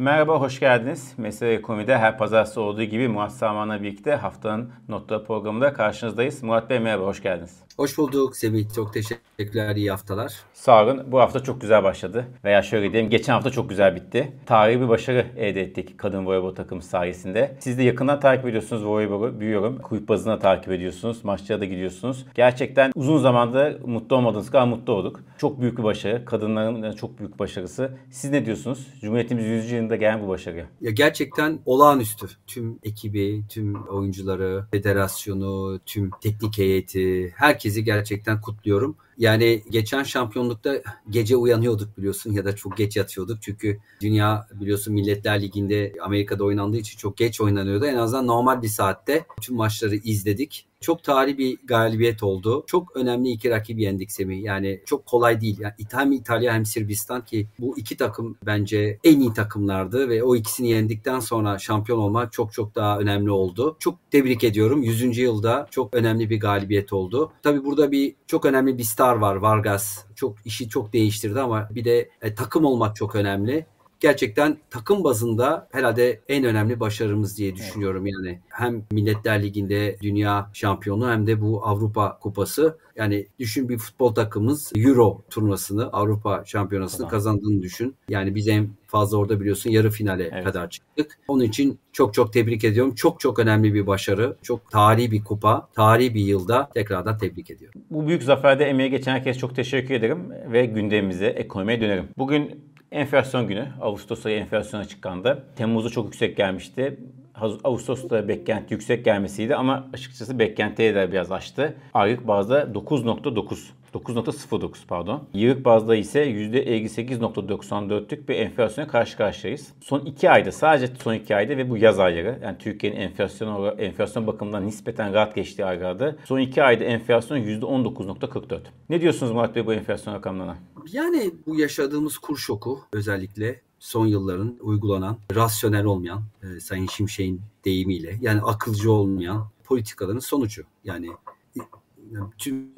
Merhaba, hoş geldiniz. Mesele Ekonomi'de her pazartesi olduğu gibi Murat Saman'la birlikte haftanın notları programında karşınızdayız. Murat Bey merhaba, hoş geldiniz. Hoş bulduk Semih. Çok teşekkürler. İyi haftalar. Sağ olun. Bu hafta çok güzel başladı. Veya şöyle diyeyim, geçen hafta çok güzel bitti. Tarihi bir başarı elde ettik kadın voleybol takımı sayesinde. Siz de yakından takip ediyorsunuz voleybolu. Büyüyorum. Kulüp bazında takip ediyorsunuz. Maçlara da gidiyorsunuz. Gerçekten uzun zamanda mutlu olmadığınız kadar mutlu olduk. Çok büyük bir başarı. Kadınların çok büyük başarısı. Siz ne diyorsunuz? Cumhuriyetimiz 100. yılında gelen bu başarı. Ya gerçekten olağanüstü. Tüm ekibi, tüm oyuncuları, federasyonu, tüm teknik heyeti, herkesi gerçekten kutluyorum. Yani geçen şampiyonlukta gece uyanıyorduk biliyorsun ya da çok geç yatıyorduk. Çünkü dünya biliyorsun Milletler Ligi'nde Amerika'da oynandığı için çok geç oynanıyordu. En azından normal bir saatte tüm maçları izledik. Çok tarihi bir galibiyet oldu. Çok önemli iki rakibi yendik Semih. Yani çok kolay değil. Yani hem İtalya hem Sırbistan ki bu iki takım bence en iyi takımlardı ve o ikisini yendikten sonra şampiyon olmak çok çok daha önemli oldu. Çok tebrik ediyorum. 100. yılda çok önemli bir galibiyet oldu. Tabii burada bir çok önemli bir star var Vargas. Çok işi çok değiştirdi ama bir de e, takım olmak çok önemli gerçekten takım bazında herhalde en önemli başarımız diye düşünüyorum yani. Hem Milletler Ligi'nde dünya şampiyonu hem de bu Avrupa Kupası. Yani düşün bir futbol takımımız Euro turnuvasını, Avrupa Şampiyonası'nı tamam. kazandığını düşün. Yani biz en fazla orada biliyorsun yarı finale evet. kadar çıktık. Onun için çok çok tebrik ediyorum. Çok çok önemli bir başarı. Çok tarihi bir kupa, tarihi bir yılda tekrardan tebrik ediyorum. Bu büyük zaferde emeği geçen herkese çok teşekkür ederim ve gündemimize, ekonomiye dönerim. Bugün Enflasyon günü. Ağustos ayı enflasyon açıklandı. Temmuz'da çok yüksek gelmişti. Ağustos'ta beklenti yüksek gelmesiydi ama açıkçası beklentiye de biraz aştı. Aylık bazda 9.9. 9.09 pardon. Yıllık bazda ise %58.94'lük bir enflasyona karşı karşıyayız. Son 2 ayda sadece son 2 ayda ve bu yaz ayları yani Türkiye'nin enflasyon enflasyon bakımından nispeten rahat geçtiği aylarda son 2 ayda enflasyon %19.44. Ne diyorsunuz Murat Bey bu enflasyon rakamlarına? Yani bu yaşadığımız kur şoku özellikle son yılların uygulanan rasyonel olmayan e, Sayın Şimşek'in deyimiyle yani akılcı olmayan politikaların sonucu. Yani tüm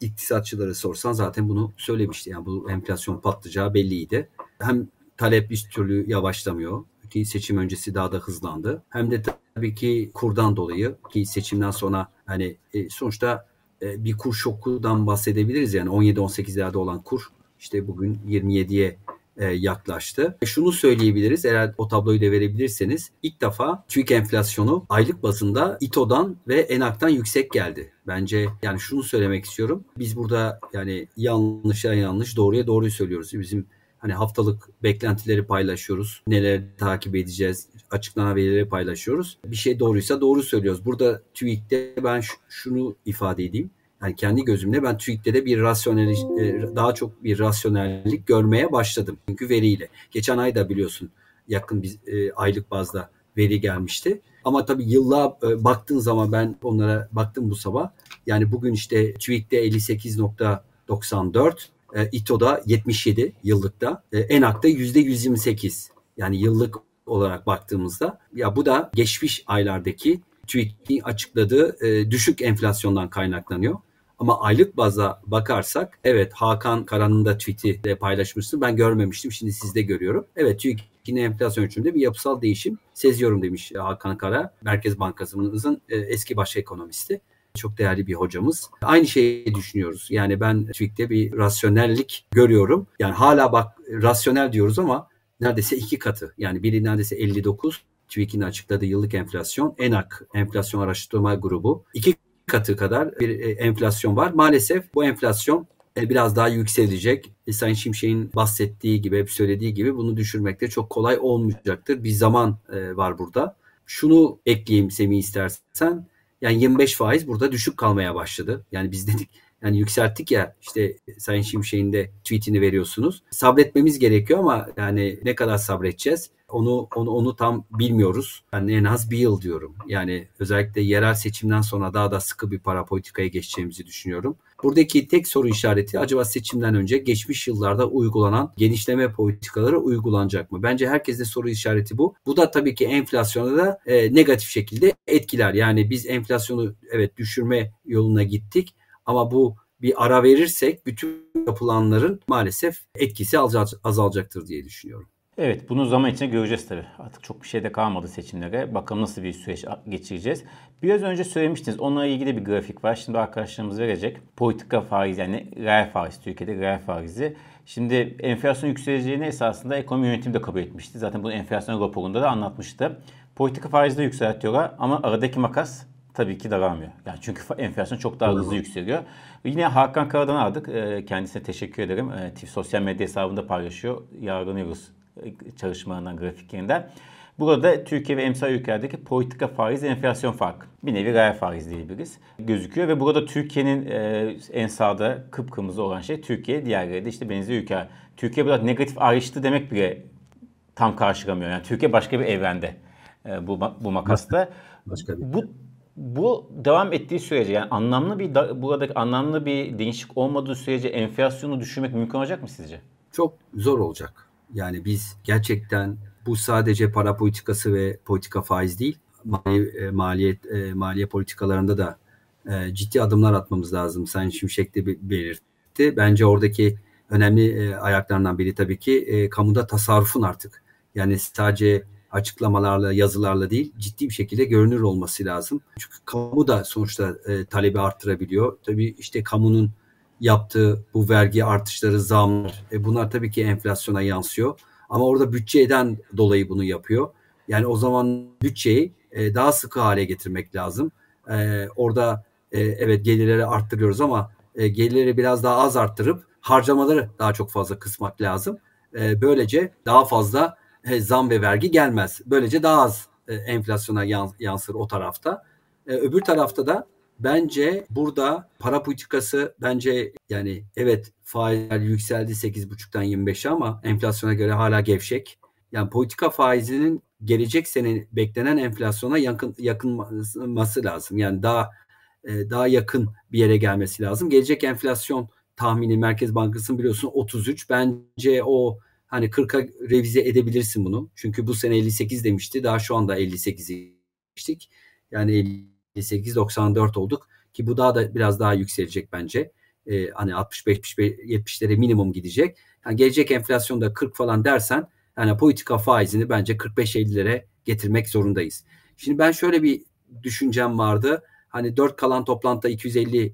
iktisatçıları sorsan zaten bunu söylemişti. Yani bu enflasyon patlayacağı belliydi. Hem talep bir türlü yavaşlamıyor ki seçim öncesi daha da hızlandı. Hem de tabii ki kurdan dolayı ki seçimden sonra hani e, sonuçta e, bir kur şokundan bahsedebiliriz. Yani 17-18'lerde olan kur işte bugün 27'ye e, yaklaştı. Şunu söyleyebiliriz eğer o tabloyu da verebilirseniz ilk defa TÜİK enflasyonu aylık bazında İTO'dan ve ENAK'tan yüksek geldi. Bence yani şunu söylemek istiyorum. Biz burada yani yanlışa yanlış doğruya doğruyu söylüyoruz. Bizim hani haftalık beklentileri paylaşıyoruz. Neler takip edeceğiz, açıklanan verileri paylaşıyoruz. Bir şey doğruysa doğru söylüyoruz. Burada TÜİK'te ben şunu ifade edeyim yani kendi gözümle ben TÜİK'te de bir rasyonel e, daha çok bir rasyonellik görmeye başladım. Çünkü veriyle. Geçen ay da biliyorsun yakın bir e, aylık bazda veri gelmişti. Ama tabii yılla e, baktığın zaman ben onlara baktım bu sabah. Yani bugün işte TÜİK'te 58.94, e, İTO'da 77 yıllıkta, e, ENAK'ta %128. Yani yıllık olarak baktığımızda ya bu da geçmiş aylardaki TÜİK'in açıkladığı e, düşük enflasyondan kaynaklanıyor. Ama aylık baza bakarsak evet Hakan Karan'ın da tweet'i de paylaşmıştı. Ben görmemiştim. Şimdi sizde görüyorum. Evet TÜİK'in enflasyon ölçümünde bir yapısal değişim seziyorum demiş Hakan Kara. Merkez Bankası'nın e, eski baş ekonomisti. Çok değerli bir hocamız. Aynı şeyi düşünüyoruz. Yani ben TÜİK'te bir rasyonellik görüyorum. Yani hala bak rasyonel diyoruz ama neredeyse iki katı. Yani biri neredeyse 59, TÜİK'in açıkladığı yıllık enflasyon, ENAK enflasyon araştırma grubu. iki katı kadar bir e, enflasyon var. Maalesef bu enflasyon e, biraz daha yükselecek. E, Sayın Şimşek'in bahsettiği gibi, hep söylediği gibi bunu düşürmekte çok kolay olmayacaktır. Bir zaman var burada. Şunu ekleyeyim Semih istersen. Yani 25 faiz burada düşük kalmaya başladı. Yani biz dedik yani yükselttik ya işte Sayın Şimşek'in de tweetini veriyorsunuz. Sabretmemiz gerekiyor ama yani ne kadar sabredeceğiz? Onu onu onu tam bilmiyoruz. Ben en az bir yıl diyorum. Yani özellikle yerel seçimden sonra daha da sıkı bir para politikaya geçeceğimizi düşünüyorum. Buradaki tek soru işareti acaba seçimden önce geçmiş yıllarda uygulanan genişleme politikaları uygulanacak mı? Bence herkeste soru işareti bu. Bu da tabii ki enflasyona da e, negatif şekilde etkiler. Yani biz enflasyonu evet düşürme yoluna gittik ama bu bir ara verirsek bütün yapılanların maalesef etkisi azalacaktır diye düşünüyorum. Evet bunu zaman içinde göreceğiz tabii. Artık çok bir şey de kalmadı seçimlere. Bakalım nasıl bir süreç geçireceğiz. Biraz önce söylemiştiniz. Onunla ilgili bir grafik var. Şimdi arkadaşlarımız verecek. Politika faiz yani reel faiz Türkiye'de reel faizi. Şimdi enflasyon yükseleceğini esasında ekonomi yönetimi de kabul etmişti. Zaten bunu enflasyon raporunda da anlatmıştı. Politika faizi de yükseltiyorlar ama aradaki makas tabii ki daralmıyor. Yani çünkü enflasyon çok daha hızlı yükseliyor. Yine Hakan Karadan aldık. Ee, kendisine teşekkür ederim. TİF sosyal medya hesabında paylaşıyor. Yargılanıyoruz çalışmalarından, grafiklerinden. Burada Türkiye ve emsal ülkelerdeki politika faiz enflasyon farkı. Bir nevi reel faiz diyebiliriz. Gözüküyor ve burada Türkiye'nin e, en sağda kıpkırmızı olan şey Türkiye, diğerleri de işte benzer ülke. Türkiye burada negatif ayrıştı demek bile tam karşılamıyor. Yani Türkiye başka bir evrende e, bu bu makasta. Başka bir. Bu bu devam ettiği sürece yani anlamlı bir buradaki anlamlı bir değişik olmadığı sürece enflasyonu düşürmek mümkün olacak mı sizce? Çok zor olacak. Yani biz gerçekten bu sadece para politikası ve politika faiz değil, mali, e, maliyet e, maliye politikalarında da e, ciddi adımlar atmamız lazım. Sayın Şimşek de belirtti. Bence oradaki önemli ayaklarından biri tabii ki e, kamuda tasarrufun artık. Yani sadece açıklamalarla, yazılarla değil ciddi bir şekilde görünür olması lazım. Çünkü kamu da sonuçta talebi arttırabiliyor. Tabii işte kamunun yaptığı bu vergi artışları, zamlar e, bunlar tabii ki enflasyona yansıyor. Ama orada bütçeden dolayı bunu yapıyor. Yani o zaman bütçeyi e, daha sıkı hale getirmek lazım. E, orada e, evet gelirleri arttırıyoruz ama e, gelirleri biraz daha az arttırıp harcamaları daha çok fazla kısmak lazım. E, böylece daha fazla e, zam ve vergi gelmez. Böylece daha az e, enflasyona yansır o tarafta. E, öbür tarafta da bence burada para politikası bence yani evet faizler yükseldi 8,5'tan 25'e ama enflasyona göre hala gevşek. Yani politika faizinin gelecek sene beklenen enflasyona yakın yakınması lazım. Yani daha daha yakın bir yere gelmesi lazım. Gelecek enflasyon tahmini Merkez Bankası'nın biliyorsun 33. Bence o Hani 40'a revize edebilirsin bunu. Çünkü bu sene 58 demişti. Daha şu anda 58'i geçtik. Yani 58-94 olduk. Ki bu daha da biraz daha yükselecek bence. Ee, hani 65-70'lere minimum gidecek. Yani gelecek enflasyonda 40 falan dersen yani politika faizini bence 45-50'lere getirmek zorundayız. Şimdi ben şöyle bir düşüncem vardı. Hani 4 kalan toplantıda 250 e,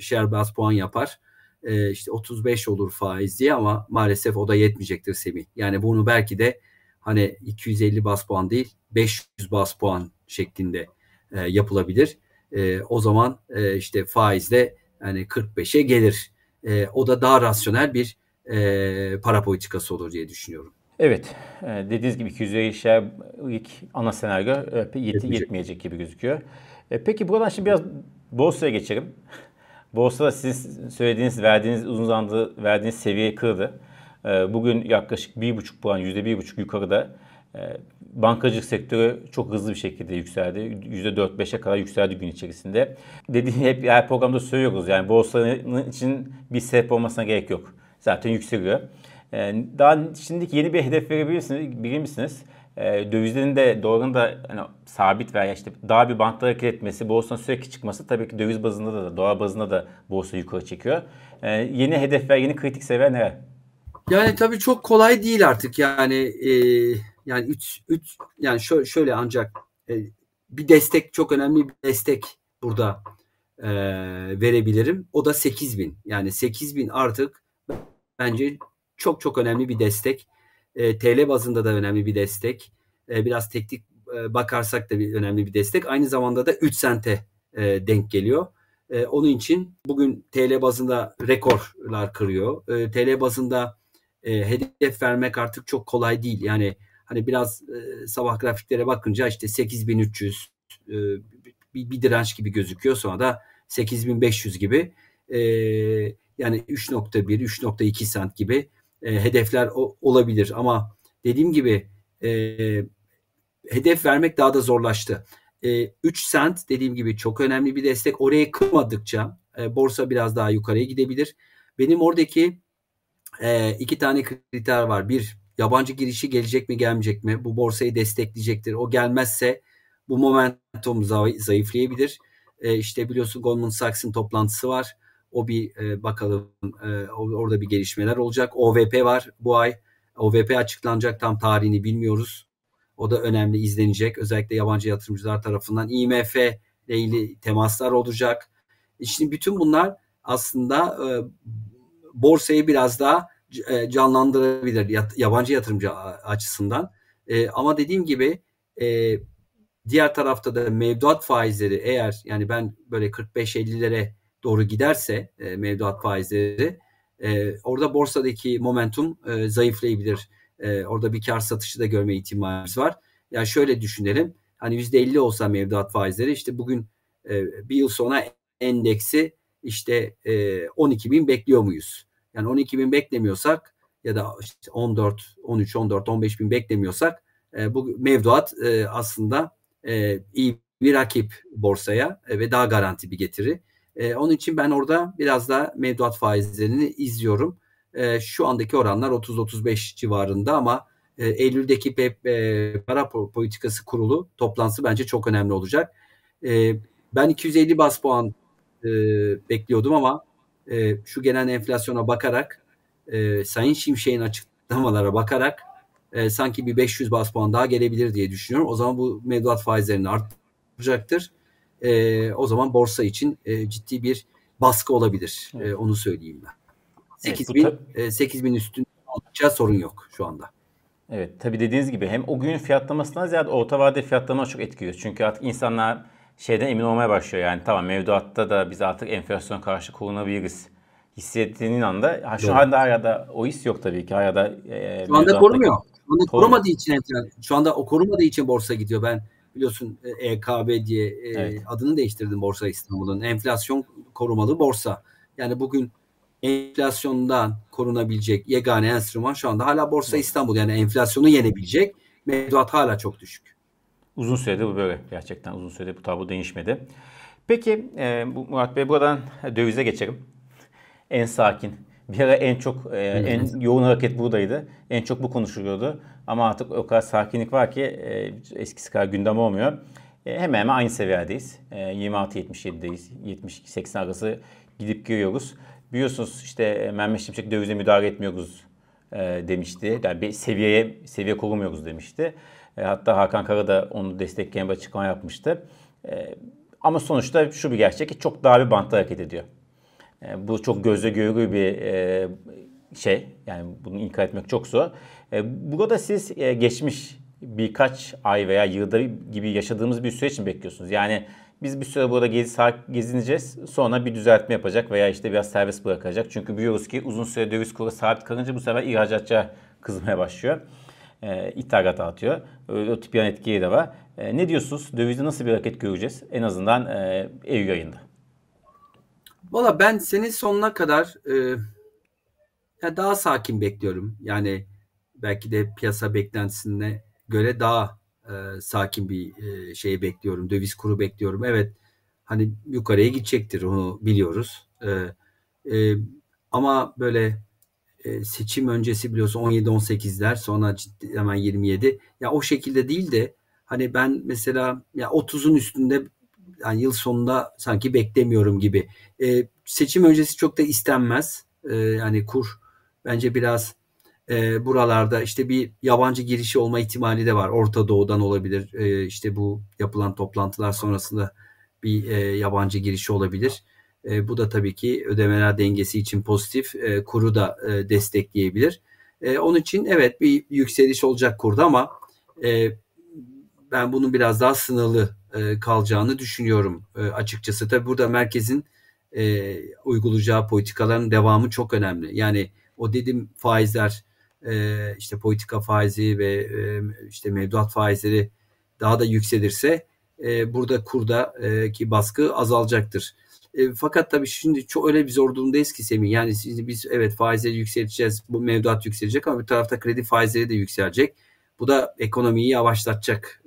share bas puan yapar e, işte 35 olur faiz diye ama maalesef o da yetmeyecektir Semih. Yani bunu belki de hani 250 bas puan değil 500 bas puan şeklinde e, yapılabilir. E, o zaman e, işte faizle yani 45'e gelir. E, o da daha rasyonel bir e, para politikası olur diye düşünüyorum. Evet. E, dediğiniz gibi 250 şer ilk ana senaryo e, yet, yetmeyecek gibi gözüküyor. E, peki buradan şimdi biraz borsaya geçelim. Borsada siz söylediğiniz, verdiğiniz uzun zamandır verdiğiniz seviyeyi kırdı. Bugün yaklaşık 1,5 puan, %1,5 yukarıda. Ee, bankacılık sektörü çok hızlı bir şekilde yükseldi. %4-5'e kadar yükseldi gün içerisinde. Dediğim hep her programda söylüyoruz. Yani borsanın için bir sebep olmasına gerek yok. Zaten yükseliyor. Ee, daha şimdiki yeni bir hedef verebilirsiniz, bilir misiniz? e, dövizlerin de doğrudan da hani, sabit veya işte daha bir bantta hareket etmesi, borsanın sürekli çıkması tabii ki döviz bazında da, dolar bazında da borsa yukarı çekiyor. E, yeni hedefler, yeni kritik seviye neler? Yani tabii çok kolay değil artık yani e, yani üç, üç yani şöyle, şöyle ancak e, bir destek çok önemli bir destek burada e, verebilirim. O da 8000. Yani 8000 artık bence çok çok önemli bir destek. E, TL bazında da önemli bir destek. E, biraz teknik e, bakarsak da bir önemli bir destek. Aynı zamanda da 3 sente e, denk geliyor. E, onun için bugün TL bazında rekorlar kırıyor. E, TL bazında e, hedef vermek artık çok kolay değil. Yani hani biraz e, sabah grafiklere bakınca işte 8300 e, bir, bir direnç gibi gözüküyor. Sonra da 8500 gibi e, yani 3.1 3.2 sent gibi e, hedefler o, olabilir ama dediğim gibi e, hedef vermek daha da zorlaştı. E, 3 sent dediğim gibi çok önemli bir destek. Oraya kırmadıkça e, borsa biraz daha yukarıya gidebilir. Benim oradaki e, iki tane kriter var. Bir yabancı girişi gelecek mi gelmeyecek mi? Bu borsayı destekleyecektir. O gelmezse bu momentum zayıflayabilir. E, işte biliyorsun Goldman Sachs'ın toplantısı var. O bir e, bakalım e, orada bir gelişmeler olacak. OVP var bu ay. OVP açıklanacak tam tarihini bilmiyoruz. O da önemli izlenecek. Özellikle yabancı yatırımcılar tarafından IMF ile ilgili temaslar olacak. Şimdi bütün bunlar aslında e, borsayı biraz daha e, canlandırabilir yabancı yatırımcı açısından. E, ama dediğim gibi e, diğer tarafta da mevduat faizleri eğer yani ben böyle 45-50'lere doğru giderse e, mevduat faizleri e, orada borsadaki momentum e, zayıflayabilir. E, orada bir kar satışı da görme ihtimalimiz var. Yani şöyle düşünelim. Hani %50 olsa mevduat faizleri işte bugün e, bir yıl sonra endeksi işte e, 12 bin bekliyor muyuz? Yani 12 bin beklemiyorsak ya da işte 14, 13, 14, 15 bin beklemiyorsak e, bu mevduat e, aslında e, iyi bir rakip borsaya e, ve daha garanti bir getiri. E, onun için ben orada biraz da mevduat faizlerini izliyorum. E, şu andaki oranlar 30-35 civarında ama e, Eylül'deki PEP, e, para politikası kurulu toplantısı bence çok önemli olacak. E, ben 250 bas puan e, bekliyordum ama e, şu gelen enflasyona bakarak e, Sayın Şimşek'in açıklamalara bakarak e, sanki bir 500 bas puan daha gelebilir diye düşünüyorum. O zaman bu mevduat faizlerini artacaktır. E, o zaman borsa için e, ciddi bir baskı olabilir. Evet. E, onu söyleyeyim ben. 8 evet, bin, tab- e, 8 bin üstünde olacağı sorun yok şu anda. Evet tabi dediğiniz gibi hem o günün fiyatlamasından ziyade orta vade fiyatlama çok etkiliyor. Çünkü artık insanlar şeyden emin olmaya başlıyor yani tamam mevduatta da biz artık enflasyon karşı korunabiliriz hissettiğinin anda ha, şu anda hala o his yok tabii ki hala da e, şu anda korumuyor. Şu anda korumadığı için şu anda o korumadığı için borsa gidiyor. Ben biliyorsun EKB e diye e, evet. adını değiştirdim Borsa İstanbul'un. Enflasyon korumalı borsa. Yani bugün enflasyondan korunabilecek yegane enstrüman şu anda hala Borsa İstanbul. Yani enflasyonu yenebilecek. Mevduat hala çok düşük. Uzun süredir bu böyle. Gerçekten uzun süredir bu tablo değişmedi. Peki e, Murat Bey buradan dövize geçelim. En sakin. Bir ara en çok e, en yoğun hareket buradaydı. En çok bu konuşuluyordu. Ama artık o kadar sakinlik var ki e, eskisi kadar gündem olmuyor. E, hemen hemen aynı seviyedeyiz. E, 26-77'deyiz. 72-80 arası gidip giriyoruz. Biliyorsunuz işte e, Mehmet Şimşek dövize müdahale etmiyoruz e, demişti. Yani bir seviyeye seviye korumuyoruz demişti. E, hatta Hakan Kara da onu destekleyen bir açıklama yapmıştı. E, ama sonuçta şu bir gerçek ki çok daha bir bantta hareket ediyor. E, bu çok gözle görülür bir e, şey. Yani bunu inkar etmek çok zor. E, burada siz e, geçmiş birkaç ay veya yılda gibi yaşadığımız bir süreç için bekliyorsunuz. Yani biz bir süre burada gezi, gezineceğiz. Sonra bir düzeltme yapacak veya işte biraz servis bırakacak. Çünkü biliyoruz ki uzun süre döviz kuru sabit kalınca bu sefer ihracatçı kızmaya başlıyor. E, ithalat atıyor. Öyle o tip yan etkiyi de var. E, ne diyorsunuz? Dövizde nasıl bir hareket göreceğiz? En azından e, Eylül ayında. Valla ben senin sonuna kadar e, daha sakin bekliyorum. Yani belki de piyasa beklentisine göre daha e, sakin bir e, şey bekliyorum. Döviz kuru bekliyorum. Evet hani yukarıya gidecektir onu biliyoruz. E, e, ama böyle e, seçim öncesi biliyorsun 17-18'ler sonra ciddi, hemen 27. Ya o şekilde değil de hani ben mesela ya 30'un üstünde yani yıl sonunda sanki beklemiyorum gibi. E, seçim öncesi çok da istenmez. E, yani kur bence biraz e, buralarda işte bir yabancı girişi olma ihtimali de var. Orta Doğu'dan olabilir. E, işte bu yapılan toplantılar sonrasında bir e, yabancı girişi olabilir. E, bu da tabii ki ödemeler dengesi için pozitif. E, kuru da e, destekleyebilir. E, onun için evet bir yükseliş olacak kurda ama e, ben bunun biraz daha sınırlı e, kalacağını düşünüyorum e, açıkçası. Tabii burada merkezin e, uygulayacağı politikaların devamı çok önemli. Yani o dedim faizler e, işte politika faizi ve işte mevduat faizleri daha da yükselirse e, burada kurdaki baskı azalacaktır. E, fakat tabii şimdi çok öyle bir zor durumdayız ki Semih. Yani şimdi biz evet faizleri yükselteceğiz. Bu mevduat yükselecek ama bir tarafta kredi faizleri de yükselecek. Bu da ekonomiyi yavaşlatacak.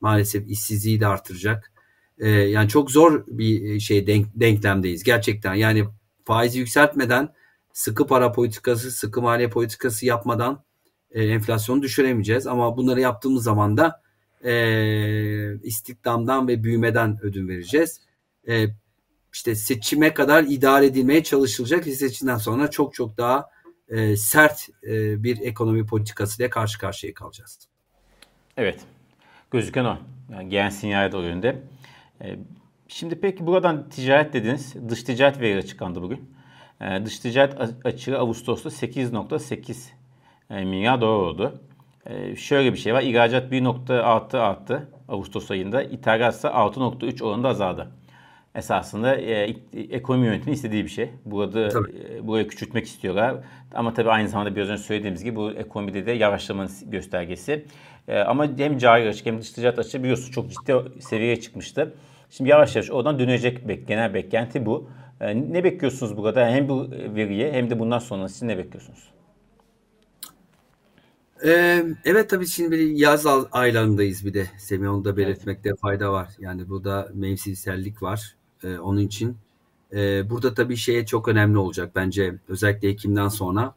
Maalesef işsizliği de artıracak. Yani çok zor bir şey denk, denklemdeyiz gerçekten. Yani faizi yükseltmeden sıkı para politikası, sıkı maliye politikası yapmadan e, enflasyonu düşüremeyeceğiz. Ama bunları yaptığımız zaman da e, istihdamdan ve büyümeden ödün vereceğiz. E, işte seçime kadar idare edilmeye çalışılacak. Seçimden sonra çok çok daha e, sert e, bir ekonomi politikasıyla karşı karşıya kalacağız. Evet. Gözüken o. Yani gelen sinyal o yönde. E, şimdi peki buradan ticaret dediniz. Dış ticaret verileri açıklandı bugün. E, dış ticaret açığı Ağustos'ta 8.8 e, milyar dolar oldu. E, şöyle bir şey var. İhracat 1.6 arttı Ağustos ayında. İthalat ise 6.3 oranında azaldı esasında e, ekonomi yönetimi istediği bir şey. Burada e, burayı küçültmek istiyorlar. Ama tabii aynı zamanda biraz önce söylediğimiz gibi bu ekonomide de yavaşlamanın göstergesi. E, ama hem cari açık hem dış ticaret açığı biliyorsunuz çok ciddi seviyeye çıkmıştı. Şimdi yavaş yavaş oradan dönecek bek, genel beklenti bu. E, ne bekliyorsunuz burada? Hem bu veriye hem de bundan sonra siz ne bekliyorsunuz? Ee, evet tabii şimdi bir yaz aylarındayız bir de. Semih onu da belirtmekte evet. fayda var. Yani burada mevsimsellik var. E, onun için e, burada tabii şeye çok önemli olacak bence özellikle Ekim'den sonra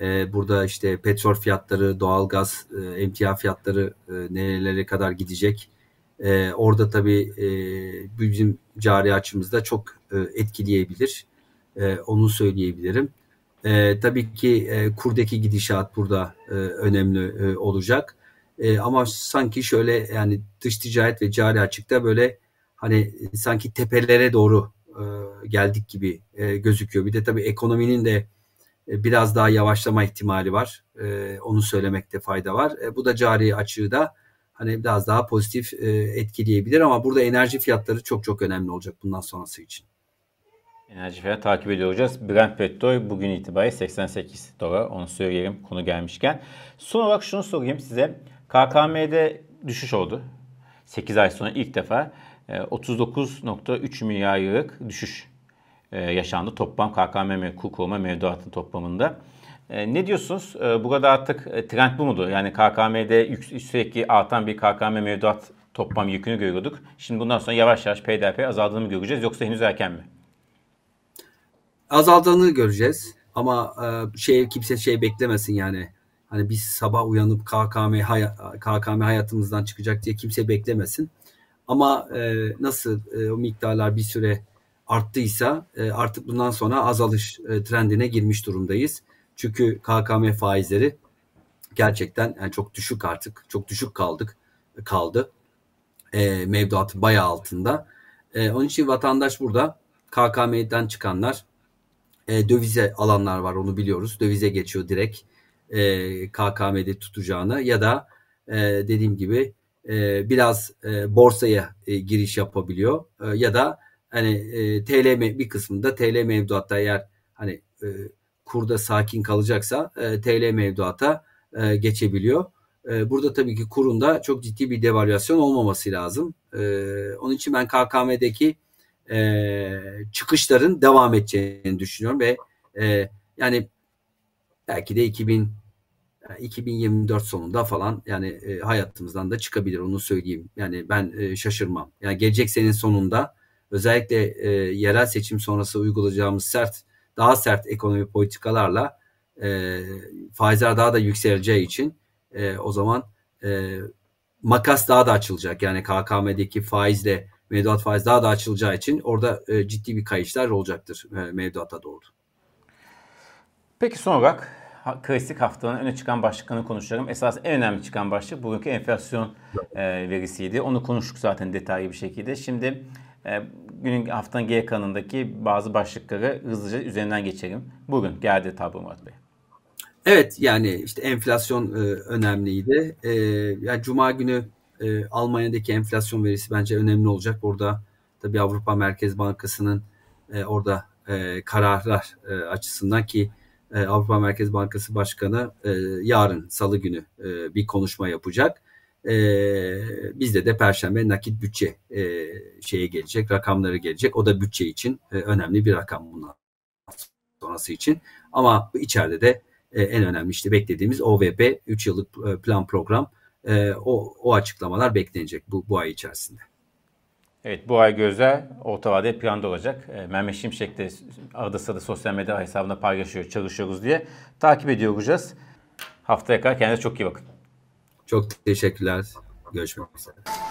e, burada işte petrol fiyatları, doğalgaz, e, emtia fiyatları e, nerelere kadar gidecek. E, orada tabii e, bizim cari açımızda çok etkileyebilir. E, onu söyleyebilirim. E, tabii ki e, kurdaki gidişat burada e, önemli e, olacak. E, ama sanki şöyle yani dış ticaret ve cari açıkta böyle hani sanki tepelere doğru e, geldik gibi e, gözüküyor. Bir de tabii ekonominin de e, biraz daha yavaşlama ihtimali var. E, onu söylemekte fayda var. E, bu da cari açığı da hani biraz daha pozitif e, etkileyebilir ama burada enerji fiyatları çok çok önemli olacak bundan sonrası için. Enerji fiyatı takip ediyor olacağız. Brent petrol bugün itibariyle 88 dolar. Onu söyleyelim konu gelmişken. Son olarak şunu sorayım size. KKM'de düşüş oldu. 8 ay sonra ilk defa. 39.3 e, milyar liralık düşüş e, yaşandı toplam KKM kur koruma mevduatın toplamında. E, ne diyorsunuz? Burada artık trend bu mudur? Yani KKM'de sürekli artan bir KKM mevduat toplam yükünü görüyorduk. Şimdi bundan sonra yavaş yavaş peyderpey azaldığını göreceğiz yoksa henüz erken mi? Azaldığını göreceğiz ama şey kimse şey beklemesin yani. Hani biz sabah uyanıp KKM, hay KKM hayatımızdan çıkacak diye kimse beklemesin. Ama e, nasıl e, o miktarlar bir süre arttıysa e, artık bundan sonra azalış e, trendine girmiş durumdayız. Çünkü KKM faizleri gerçekten yani çok düşük artık. Çok düşük kaldık kaldı. E, mevduatın bayağı altında. E, onun için vatandaş burada KKM'den çıkanlar e, dövize alanlar var onu biliyoruz. Dövize geçiyor direkt e, KKM'de tutacağını ya da e, dediğim gibi e, biraz e, borsaya e, giriş yapabiliyor e, ya da hani e, TL bir kısmında TL mevduatta eğer hani e, kurda sakin kalacaksa e, TL mevduata e, geçebiliyor. E, burada tabii ki kurunda çok ciddi bir devalüasyon olmaması lazım. E, onun için ben KKM'deki e, çıkışların devam edeceğini düşünüyorum ve e, yani belki de 2000 2024 sonunda falan yani e, hayatımızdan da çıkabilir onu söyleyeyim. Yani ben e, şaşırmam. Yani gelecek senin sonunda özellikle e, yerel seçim sonrası uygulayacağımız sert daha sert ekonomi politikalarla e, faizler daha da yükseleceği için e, o zaman e, makas daha da açılacak. Yani KKM'deki faizle mevduat faiz daha da açılacağı için orada e, ciddi bir kayışlar olacaktır e, mevduata doğru. Peki son olarak klasik haftanın öne çıkan başlıklarını konuşalım. Esas en önemli çıkan başlık bugünkü enflasyon e, verisiydi. Onu konuştuk zaten detaylı bir şekilde. Şimdi e, günün haftanın geri kanındaki bazı başlıkları hızlıca üzerinden geçelim. Bugün geldi tablo Murat Bey. Evet yani işte enflasyon e, önemliydi. E, yani Cuma günü e, Almanya'daki enflasyon verisi bence önemli olacak. Orada tabii Avrupa Merkez Bankası'nın e, orada e, kararlar e, açısından ki e, Avrupa Merkez Bankası Başkanı e, yarın Salı günü e, bir konuşma yapacak. E, bizde de Perşembe nakit bütçe e, şeye gelecek, rakamları gelecek. O da bütçe için e, önemli bir rakam bundan sonrası için. Ama içeride de e, en önemli işte beklediğimiz OVP 3 yıllık e, plan program e, o, o açıklamalar beklenecek bu, bu ay içerisinde. Evet bu ay gözler orta vadeli planda olacak. E, Mehmet Şimşek de arada sırada sosyal medya hesabında paylaşıyor, çalışıyoruz diye. Takip ediyor olacağız. Haftaya kadar kendinize çok iyi bakın. Çok teşekkürler. Görüşmek üzere.